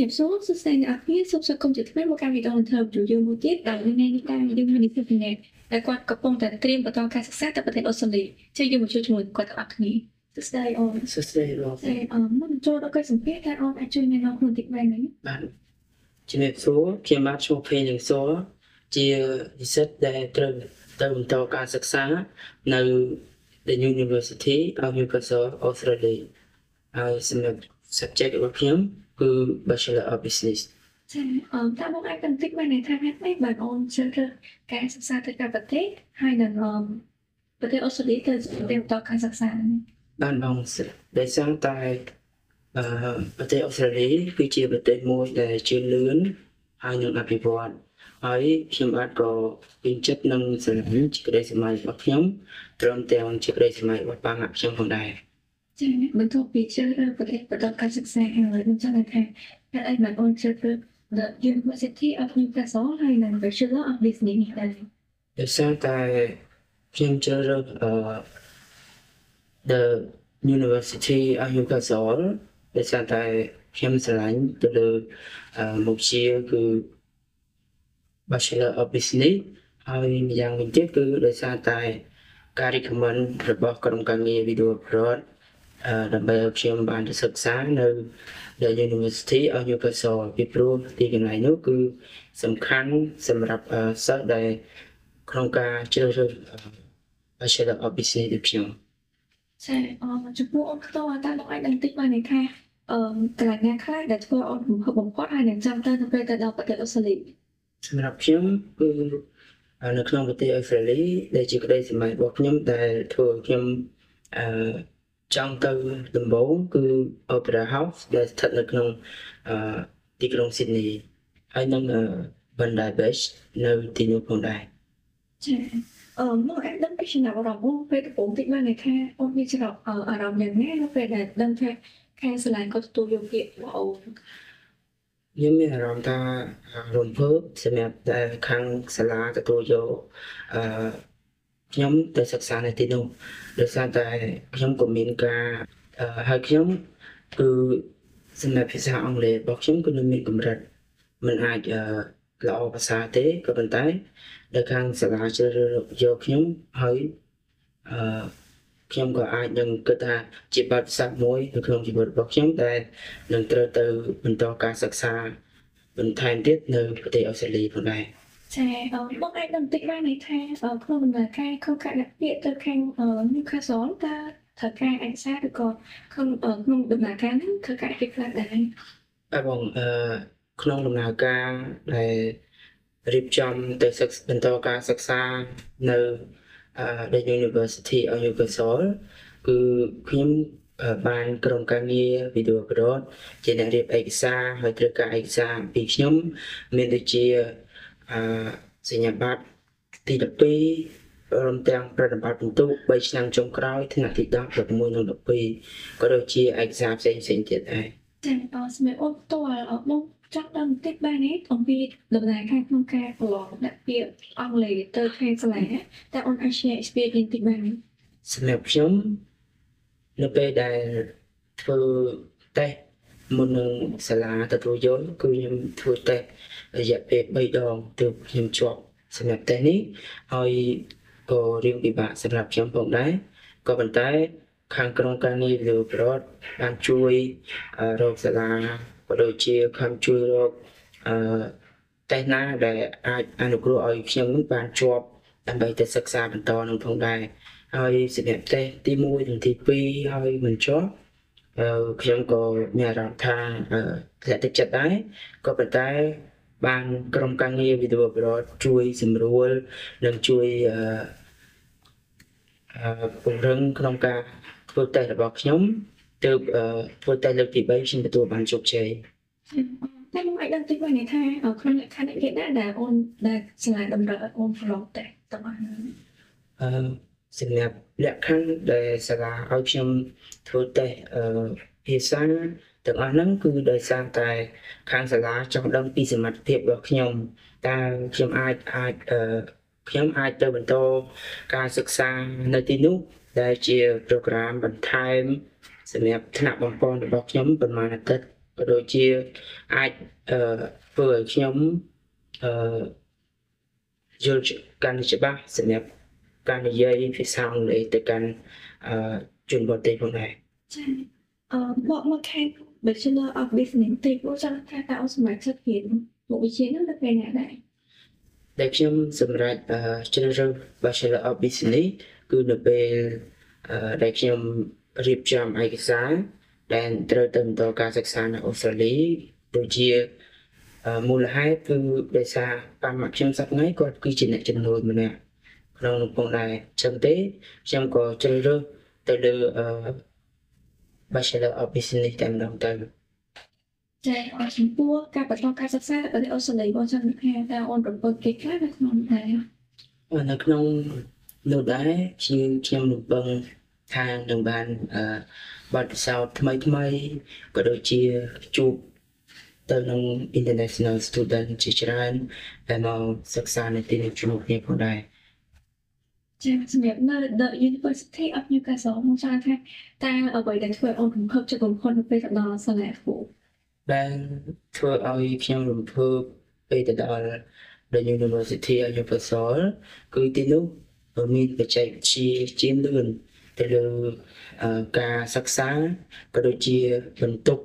ជំរាបសួរសួស្តីអ្នកនរគ្នាសូមស្វាគមន៍ជាថ្មីមកកាន់វីដេអូ interview យើងមួយទៀតដែលនៅនេះតាមយើងមាននិស្សិតម្នាក់ដែលគាត់កំពុងតែត្រៀមបន្តការសិក្សាទៅប្រទេសអូស្ត្រាលីជួយយើងមកជួយជាមួយគាត់ទាំងអស់គ្នាសួស្តីអូនសួស្តីបងតែអឺមុនចូលដល់កិច្ចសម្ភាសន៍តើអូនអាចជួយណែនាំខ្លួនតិចបានទេបាទជំរាបសួរខ្ញុំបាទឈ្មោះភេងលឹងសួរជានិស្សិតដែលត្រូវទៅបន្តការសិក្សានៅ The University of Newcastle Australia ហើយសម្រាប់ subject របស់ខ្ញុំ គឺ Bachelor of Business ចាអឺតើបងអាចបន្តិចបានថាហេតុម៉េចបានអូនជ្រើសរើសការសិក្សាទៅកាន់ប្រទេសហើយនឹងអឺប្រទេសអូស្ត្រាលីទៅរៀនបន្តការសិក្សានេះបានបងសិស្សដែលសងតែអឺប្រទេសអូស្ត្រាលីគឺជាប្រទេសមួយដែលជឿនលឿនហើយនឹងអភិវឌ្ឍហើយខ្ញុំបាទក៏ពេញចិត្តនឹងស្រឡាញ់ជាក្តីស្រមៃរបស់ខ្ញុំព្រមទាំងជាក្តីស្រមៃរបស់បាងខ្ញុំផងដែរ ចាបន្ទាប់ពីជ្រើសរើសប្រទេសបន្តការសិក្សាហើយខ្ញុំចង់ថាហេតុអីបានអូនជ្រើសរើស The University of Newcastle ហើយនិង Bachelor of Business នេះដែរដោយសារតែខ្ញុំជ្រើសរើសអឺ The University of Newcastle ដោយសារតែខ្ញុំស្រឡាញ់ទៅលើអឺមុខជាគឺ Bachelor of Business ហើយម្យ៉ាងវិញទៀតគឺដោយសារតែការ recommend របស់ក្រុមការងារ Video Abroad អឺ ដើម្បីឲ្យខ្ញុំបានទៅសិក្សានៅ The University of Newcastle ពីព្រោះទីកន្លែងនោះគឺសំខាន់សម្រាប់អឺសិស្សដែលក្នុងការជ្រើសរើសអឺ Bachelor of Business ដូចខ្ញុំចាអឺចំពោះអូនផ្ទាល់តើបងអាចដឹងតិចបានទេថាអឺកន្លែងណាខ្លះដែលធ្វើអូនរំភើបបំផុតហើយនឹងចាំទៅនៅពេលទៅដល់ប្រទេសអូស្ត្រាលីសម្រាប់ខ្ញុំគឺអឺនៅក្នុងប្រទេសអូស្ត្រាលីដែលជាក្តីស្រមៃរបស់ខ្ញុំដែលធ្វើឲ្យខ្ញុំអឺ ចង់ទៅដំបូងគឺ Opera House ដែលស្ថិតនៅក្នុងអឺទីក្រុង Sydney ហើយនឹងអឺ Bondi Beach នៅទីនោះផងដែរចាអឺមកអាចដឹងពីចំណាប់អារម្មណ៍អូនពេលដំបូងតិចបានទេថាអូនមានច្រកអឺអារម្មណ៍យ៉ាងណានៅពេលដែលដឹងថាខាងសាលាគាត់ទទួលយកពាក្យរបស់អូនខ្ញុំមានអារម្មណ៍ថារំភើបសម្រាប់តែខាងសាលាទទួលយកអឺ ខ្ញុំទៅសិក្សានៅទីនោះដោយសារតែខ្ញុំក៏មានការអឺហើយខ្ញុំគឺសម្រាប់ភាសាអង់គ្លេសរបស់ខ្ញុំគឺនៅមានកម្រិតមិនអាចអឺល្អភាសាទេក៏ប៉ុន្តែនៅខាងសាលាជ្រើសរើសយកខ្ញុំហើយអឺខ្ញុំក៏អាចនឹងគិតថាជាបទពិសោធន៍មួយនៅក្នុងជីវិតរបស់ខ្ញុំដែលនឹងត្រូវទៅបន្តការសិក្សាបន្ថែមទៀតនៅប្រទេសអូស្ត្រាលីផងដែរ ចាអឺបងអាចដឹងតិចបានទេថាអឺក្នុងដំណើរការក្នុងការដាក់ពាក្យទៅខាងអឺ Newcastle តើត្រូវការឯកសារឬក៏ក្នុងអឺក្នុងដំណើរការហ្នឹងត្រូវការអីខ្លះដែរបាទបងអឺក្នុងដំណើរការដែលរៀបចំទៅសិក្សាបន្តការសិក្សានៅអឺ The University of Newcastle គឺខ្ញុំអឺបានក្រុមការងារ Video Abroad ជាអ្នករៀបឯកសារហើយត្រូវការឯកសារអំពីខ្ញុំមានដូចជា អឺសញ្ញាបត្រទី12ព្រមទាំងប្រតិបត្តិបន្ទុក3ឆ្នាំចុងក្រោយថ្នាក់ទី10 11និង12ក៏ដូចជាឯកសារផ្សេងៗទៀតដែរចាអឺសម្រាប់អូនផ្ទាល់អឺបងចង់ដឹងបន្តិចបានទេអំពីដំណើរការក្នុងការប្រឡងដាក់ពាក្យអង់គ្លេសទៅខាងសាលាតើអូនអាច share experience បន្តិចបានទេសម្រាប់ខ្ញុំនៅពេលដែលធ្វើតេស្ត មុននឹងសាលាទទួលយកគឺខ្ញុំធ្វើតេស្តរយៈពេល3ដងទើបខ្ញុំជាប់សម្រាប់តេស្តនេះហើយក៏រៀងពិបាកសម្រាប់ខ្ញុំផងដែរក៏ប៉ុន្តែខាងក្រុមការងារលើប្រវត្តិបានជួយអឺរកសាលាក៏ដូចជាខាងជួយរកអឺតេស្តណាដែលអាចអនុគ្រោះឲ្យខ្ញុំនឹងបានជាប់ដើម្បីទៅសិក្សាបន្តនឹងផងដែរហើយសម្រាប់តេស្តទី1និងទី2ហើយមិនជាប់អឺ ខ្ញុំក៏មានអារម្មណ៍ថាអឺធ្លាក់ទឹកចិត្តដែរក៏ប៉ុន្តែបានក្រុមការងារ Video Abroad ជួយសម្រួលនិងជួយអឺអឺពង្រឹងក្នុងការធ្វើតេស្តរបស់ខ្ញុំទើបអឺធ្វើតេស្តលើកទី3ខ្ញុំទទួលបានជោគជ័យតែបងអាចដឹងតិចបានទេថាអឺក្នុងលក្ខខណ្ឌអីគេដែរដែលអូនដែលសាលាតម្រូវឲ្យអូនប្រឡងតេស្តទាំងអស់ហ្នឹងអឺ សម្រាប់លក្ខខណ្ឌដែលសាលាឲ្យខ្ញុំធ្វើតេស្តអឺភាសាទាំងអស់ហ្នឹងគឺដោយសារតែ ខាងសាលាចង់ដឹងពីសមត្ថភាពរបស់ខ្ញុំតើខ្ញុំអាចអាចអឺខ្ញុំអាចទៅបន្តការសិក្សានៅទីនោះដែលជា program បន្ថែមសម្រាប់ថ្នាក់បំពន់របស់ខ្ញុំប្រហែលអាទិត្យក៏ដូចជាអាចអឺធ្វើឲ្យខ្ញុំអឺយល់កាន់តែច្បាស់សម្រាប់ ការនិយាយភាសាអង់គ្លេសទៅកាន់អឺជនបរទេសផងដែរចាអឺបកមកខាង Bachelor of Business តិចមកចង់ថាតើអូនសម្រាប់សិក្សារៀនមុខវិជ្ជានោះនៅពេលណាដែរដែលខ្ញុំសម្រាប់អឺជ្រើសរើស Bachelor of Business គឺនៅពេលអឺដែលខ្ញុំរៀបចំឯកសារដែលត្រូវទៅបន្តការសិក្សានៅអូស្ត្រាលីដូចជាអឺមូលហេតុគឺដោយសារប៉ាម៉ាក់ខ្ញុំសប្តាហ៍ថ្ងៃគាត់គឺជាអ្នកជំនួយម្នាក់ ក្នុងនោះផងដែរអញ្ចឹងទេខ្ញុំក៏ជ្រើសរើសទៅលើអឺ Bachelor of Business តែម្ដងទៅចាអរចំពោះការបន្តការសិក្សានៅប្រទេសអូស្ត្រាលីបងចង់ថាតើអូនប្រកបកិច្ចខ្លះនៅក្នុងនោះដែរនៅក្នុងនោះដែរខ្ញុំខ្ញុំនឹងពឹងថានឹងបានអឺបទពិសោធន៍ថ្មីថ្មីក៏ដូចជាជួបទៅនឹង international student ជាច្រើនដែលមកសិក្សានៅទីនេះជាមួយគ្នាផងដែរ ចាសម្រាប់នៅ The University of Newcastle មកចង់ថាតើអ្វីដែលធ្វើឲ្យអូនរំភើបចិត្តបំផុតនៅពេលទៅដល់សាលាគ្រូដែលធ្វើឲ្យខ្ញុំរំភើបពេលទៅដល់ The University of Newcastle គឺទីនោះមានបច្ចេកវិទ្យាជាលឿនទៅលើអឺការសិក្សាក៏ដូចជាបន្ទប់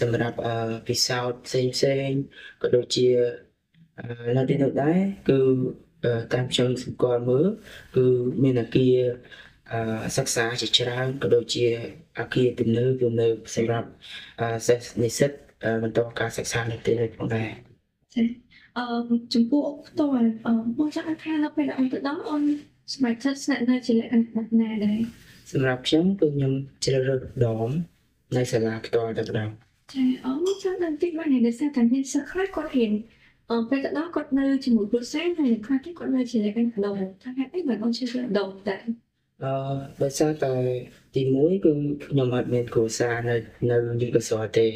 សម្រាប់អឺពិសោធន៍ផ្សេងផ្សេងៗក៏ដូចជាអឺនៅទីនោះដែរគឺអឺ តាមខ្ញុំសម្គាល់មើលគឺមានអគារអឺសិក្សាជាច្រើនក៏ដូចជាអគារទំនើបទំនើបសម្រាប់អឺសិស្សនិស្សិតអឺបន្តការសិក្សានៅទីនោះផងដែរចាអឺចំពោះផ្ទាល់អឺបងចង់ថានៅពេលដែលអូនទៅដល់អូនសម្រាប់ចិត្តស្នាក់នៅជាលក្ខណៈណាដែរសម្រាប់ខ្ញុំគឺខ្ញុំជ្រើសរើសដមនៅសាលាផ្ទាល់តែម្ដងចាអូនចង់ដឹងតិចបាននេះដោយសារតែមានសិស្សខ្លះគាត់ហ៊ាន អឺពេលទៅដល់គាត់នៅជាមួយគ្រួសារហើយខ្លះទៀតគាត់នៅជាលក្ខណៈដងថាហេតុអីបានអូនជឿថាដងដែរអឺដោយសារតែទី1គឺខ្ញុំអត់មានគ្រួសារនៅនៅយូកសរទេ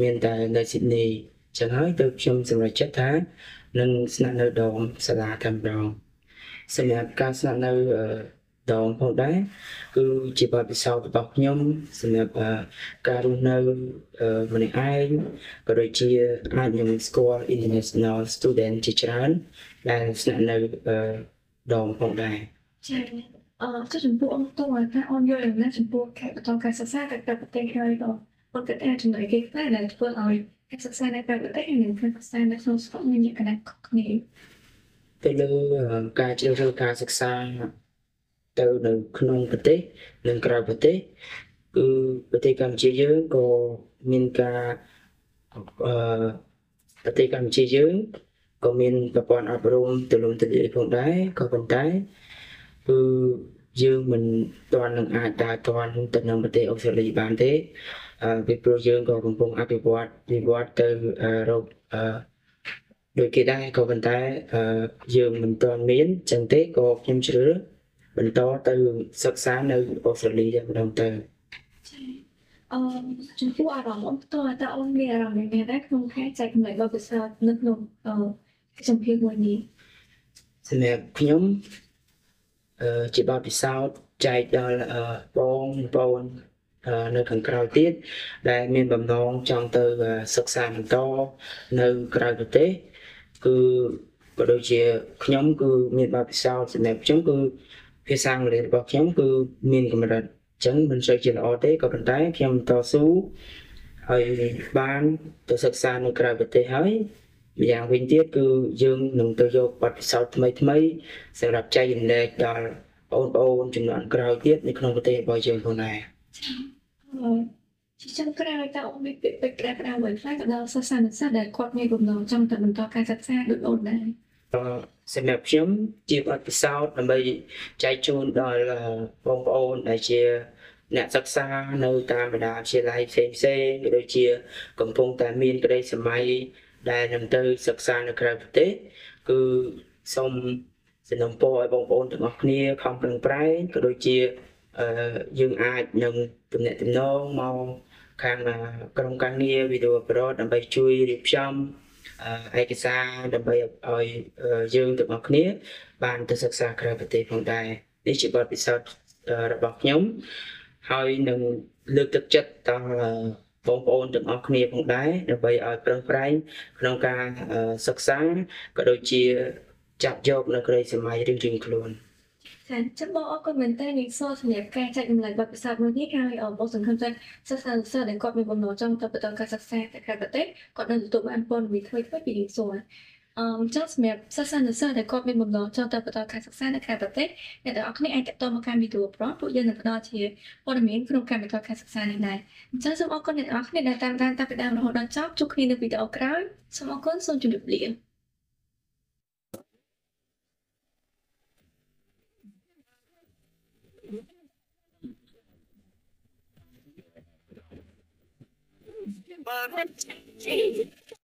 មានតែនៅស៊ីដនីអញ្ចឹងហើយទើបខ្ញុំសម្រេចចិត្តថានឹងស្នាក់នៅដមសាលាតែម្ដងសម្រាប់ការស្នាក់នៅអឺ ដងផងដែរគឺជាបទពិសោធន៍របស់ខ្ញុំសម្រាប់អឺការរស់នៅអឺម្នាក់ឯងក៏ដូចជាអាចនឹងស្គាល់ international student ជាច្រើនដែលស្នាក់នៅអឺដងផងដែរចាអឺចុះចំពោះអូនតោះថាអូនយល់យ៉ាងណាចំពោះការបន្តការសិក្សាទៅក្រៅប្រទេសហើយក៏អូនគិតថាចំណុចគេខ្លះដែលធ្វើឲ្យការសិក្សានៅក្រៅប្រទេសហើយនិងការសិក្សានៅក្នុងស្រុកមានលក្ខណៈខុសគ្នាទៅលើអឺការជ្រើសរើសការសិក្សា ទៅនៅក្នុងប្រទេសនិងក្រៅប្រទេសគឺប្រទេសកម្ពុជាយើងក៏មានការអឺប្រទេសកម្ពុជាយើងក៏មានប្រព័ន្ធអប់រំទូលំទូលាយផងដែរក៏ប៉ុន្តែគឺយើងមិនទាន់នឹងអាចដើរទាន់ទៅនឹងប្រទេសអូស្ត្រាលីបានទេអឺពីព្រោះយើងក៏កំពុងអភិវឌ្ឍវិវត្តទៅអឺរកអឺដូចគេដែរក៏ប៉ុន្តែអឺយើងមិនទាន់មានអញ្ចឹងទេក៏ខ្ញុំជ្រើសរើស បន្តទៅសិក្សានៅអូស្ត្រាលីតែម្ដងទៅចាអឺចំពោះអារម្មណ៍អូនផ្ទាល់តើអូនមានអារម្មណ៍យ៉ាងណាដែរក្នុងការចែកម្លែកបទពិសោធន៍នៅក្នុងអឺសម្ភារមួយនេះសម្រាប់ខ្ញុំអឺជាបទពិសោធន៍ចែកដល់អឺបងប្អូនអឺនៅខាងក្រៅទៀតដែលមានបំណងចង់ទៅអឺសិក្សាបន្តនៅក្រៅប្រទេសគឺក៏ដូចជាខ្ញុំគឺមានបទពិសោធន៍សម្រាប់ខ្ញុំគឺ ភាសាអង់គ្លេសរបស់ខ្ញុំគឺមានកម្រិតអញ្ចឹងមិនសូវជាល្អទេក៏ប៉ុន្តែខ្ញុំតស៊ូហើយបានទៅសិក្សានៅក្រៅប្រទេសហើយម្យ៉ាងវិញទៀតគឺយើងនឹងទៅយកបទពិសោធន៍ថ្មីថ្មីៗសម្រាប់ចែករំលែកដល់បងប្អូនចំនួនក្រោយទៀតនៅក្នុងប្រទេសរបស់យើងផងដែរអឺជាចុងក្រោយតើអូនមានពាក្យពេចន៍ក្រាបក្រាវអ្វីខ្លះទៅដល់សិស្សានុសិស្សដែលគាត់មានបំណងចង់ទៅបន្តការសិក្សាដូចអូនដែរអឺ សម្រាប់ខ្ញុំជាបទពិសោធន៍ដើម្បីចែកជូនដល់អឺបងប្អូនដែលជាអ្នកសិក្សានៅតាមបណ្ដាវិទ្យាល័យផ្សេងផ្សេងៗក៏ដូចជា កំពុងតែមានក្តីសម័យដែលនឹងទៅសិក្សានៅក្រៅប្រទេសគឺសូមសំណូមពរឲ្យបងប្អូនទាំងអស់គ្នាខំប្រឹងប្រែងក៏ដូចជាអឺយើងអាចនឹងទំនាក់ទំនងមកខាងអឺក្រុមការងារវីដេអូប្រដដើម្បីជួយរៀបចំអឺ ឯកសារដើម្បីឲ្យអឺយើងទាំងអស់គ្នា បានទៅសិក្សាក្រៅប្រទេសផងដែរនេះជាបទពិសោធន៍អឺរបស់ខ្ញុំហើយនឹងលើកទឹកចិត្តដល់អឺបងប្អូនទាំងអស់គ្នាផងដែរដើម្បីឲ្យប្រឹងប្រែងក្នុងការអឺសិក្សាក៏ដូចជាចាប់យកនៅក្តីសម័យរៀងៗខ្លួន ចាចាំបងអរគុណមែនតើនេះសួរសម្រាប់ការចែកម្លែកបទពិសោធន៍មួយនេះហើយអបងសង្ឃឹមថាសិស្សានុសិស្សដែលគាត់មានបំណងចង់ទៅបន្តការសិក្សាទៅក្រៅប្រទេសគាត់នឹងទទួលបានព័ត៌មានថ្មីៗពីនេះសួរអឺចង់សម្រាប់សិស្សានុសិស្សដែលគាត់មានបំណងចង់ទៅបន្តការសិក្សានៅក្រៅប្រទេសអ្នកទាំងអស់គ្នាអាចទាក់ទងមកកាន់វីដេអូប្រពួកយើងនឹងផ្ដល់ជាព័ត៌មានក្នុងការបន្តការសិក្សានេះដែរអញ្ចឹងសូមអរគុណអ្នកទាំងអស់គ្នាដែលតាមដានតាំងពីដើមរហូតដល់ចប់ជួបគ្នានៅវីដេអូក្រោយសូមអរគុណសូមជម្រាបលា above.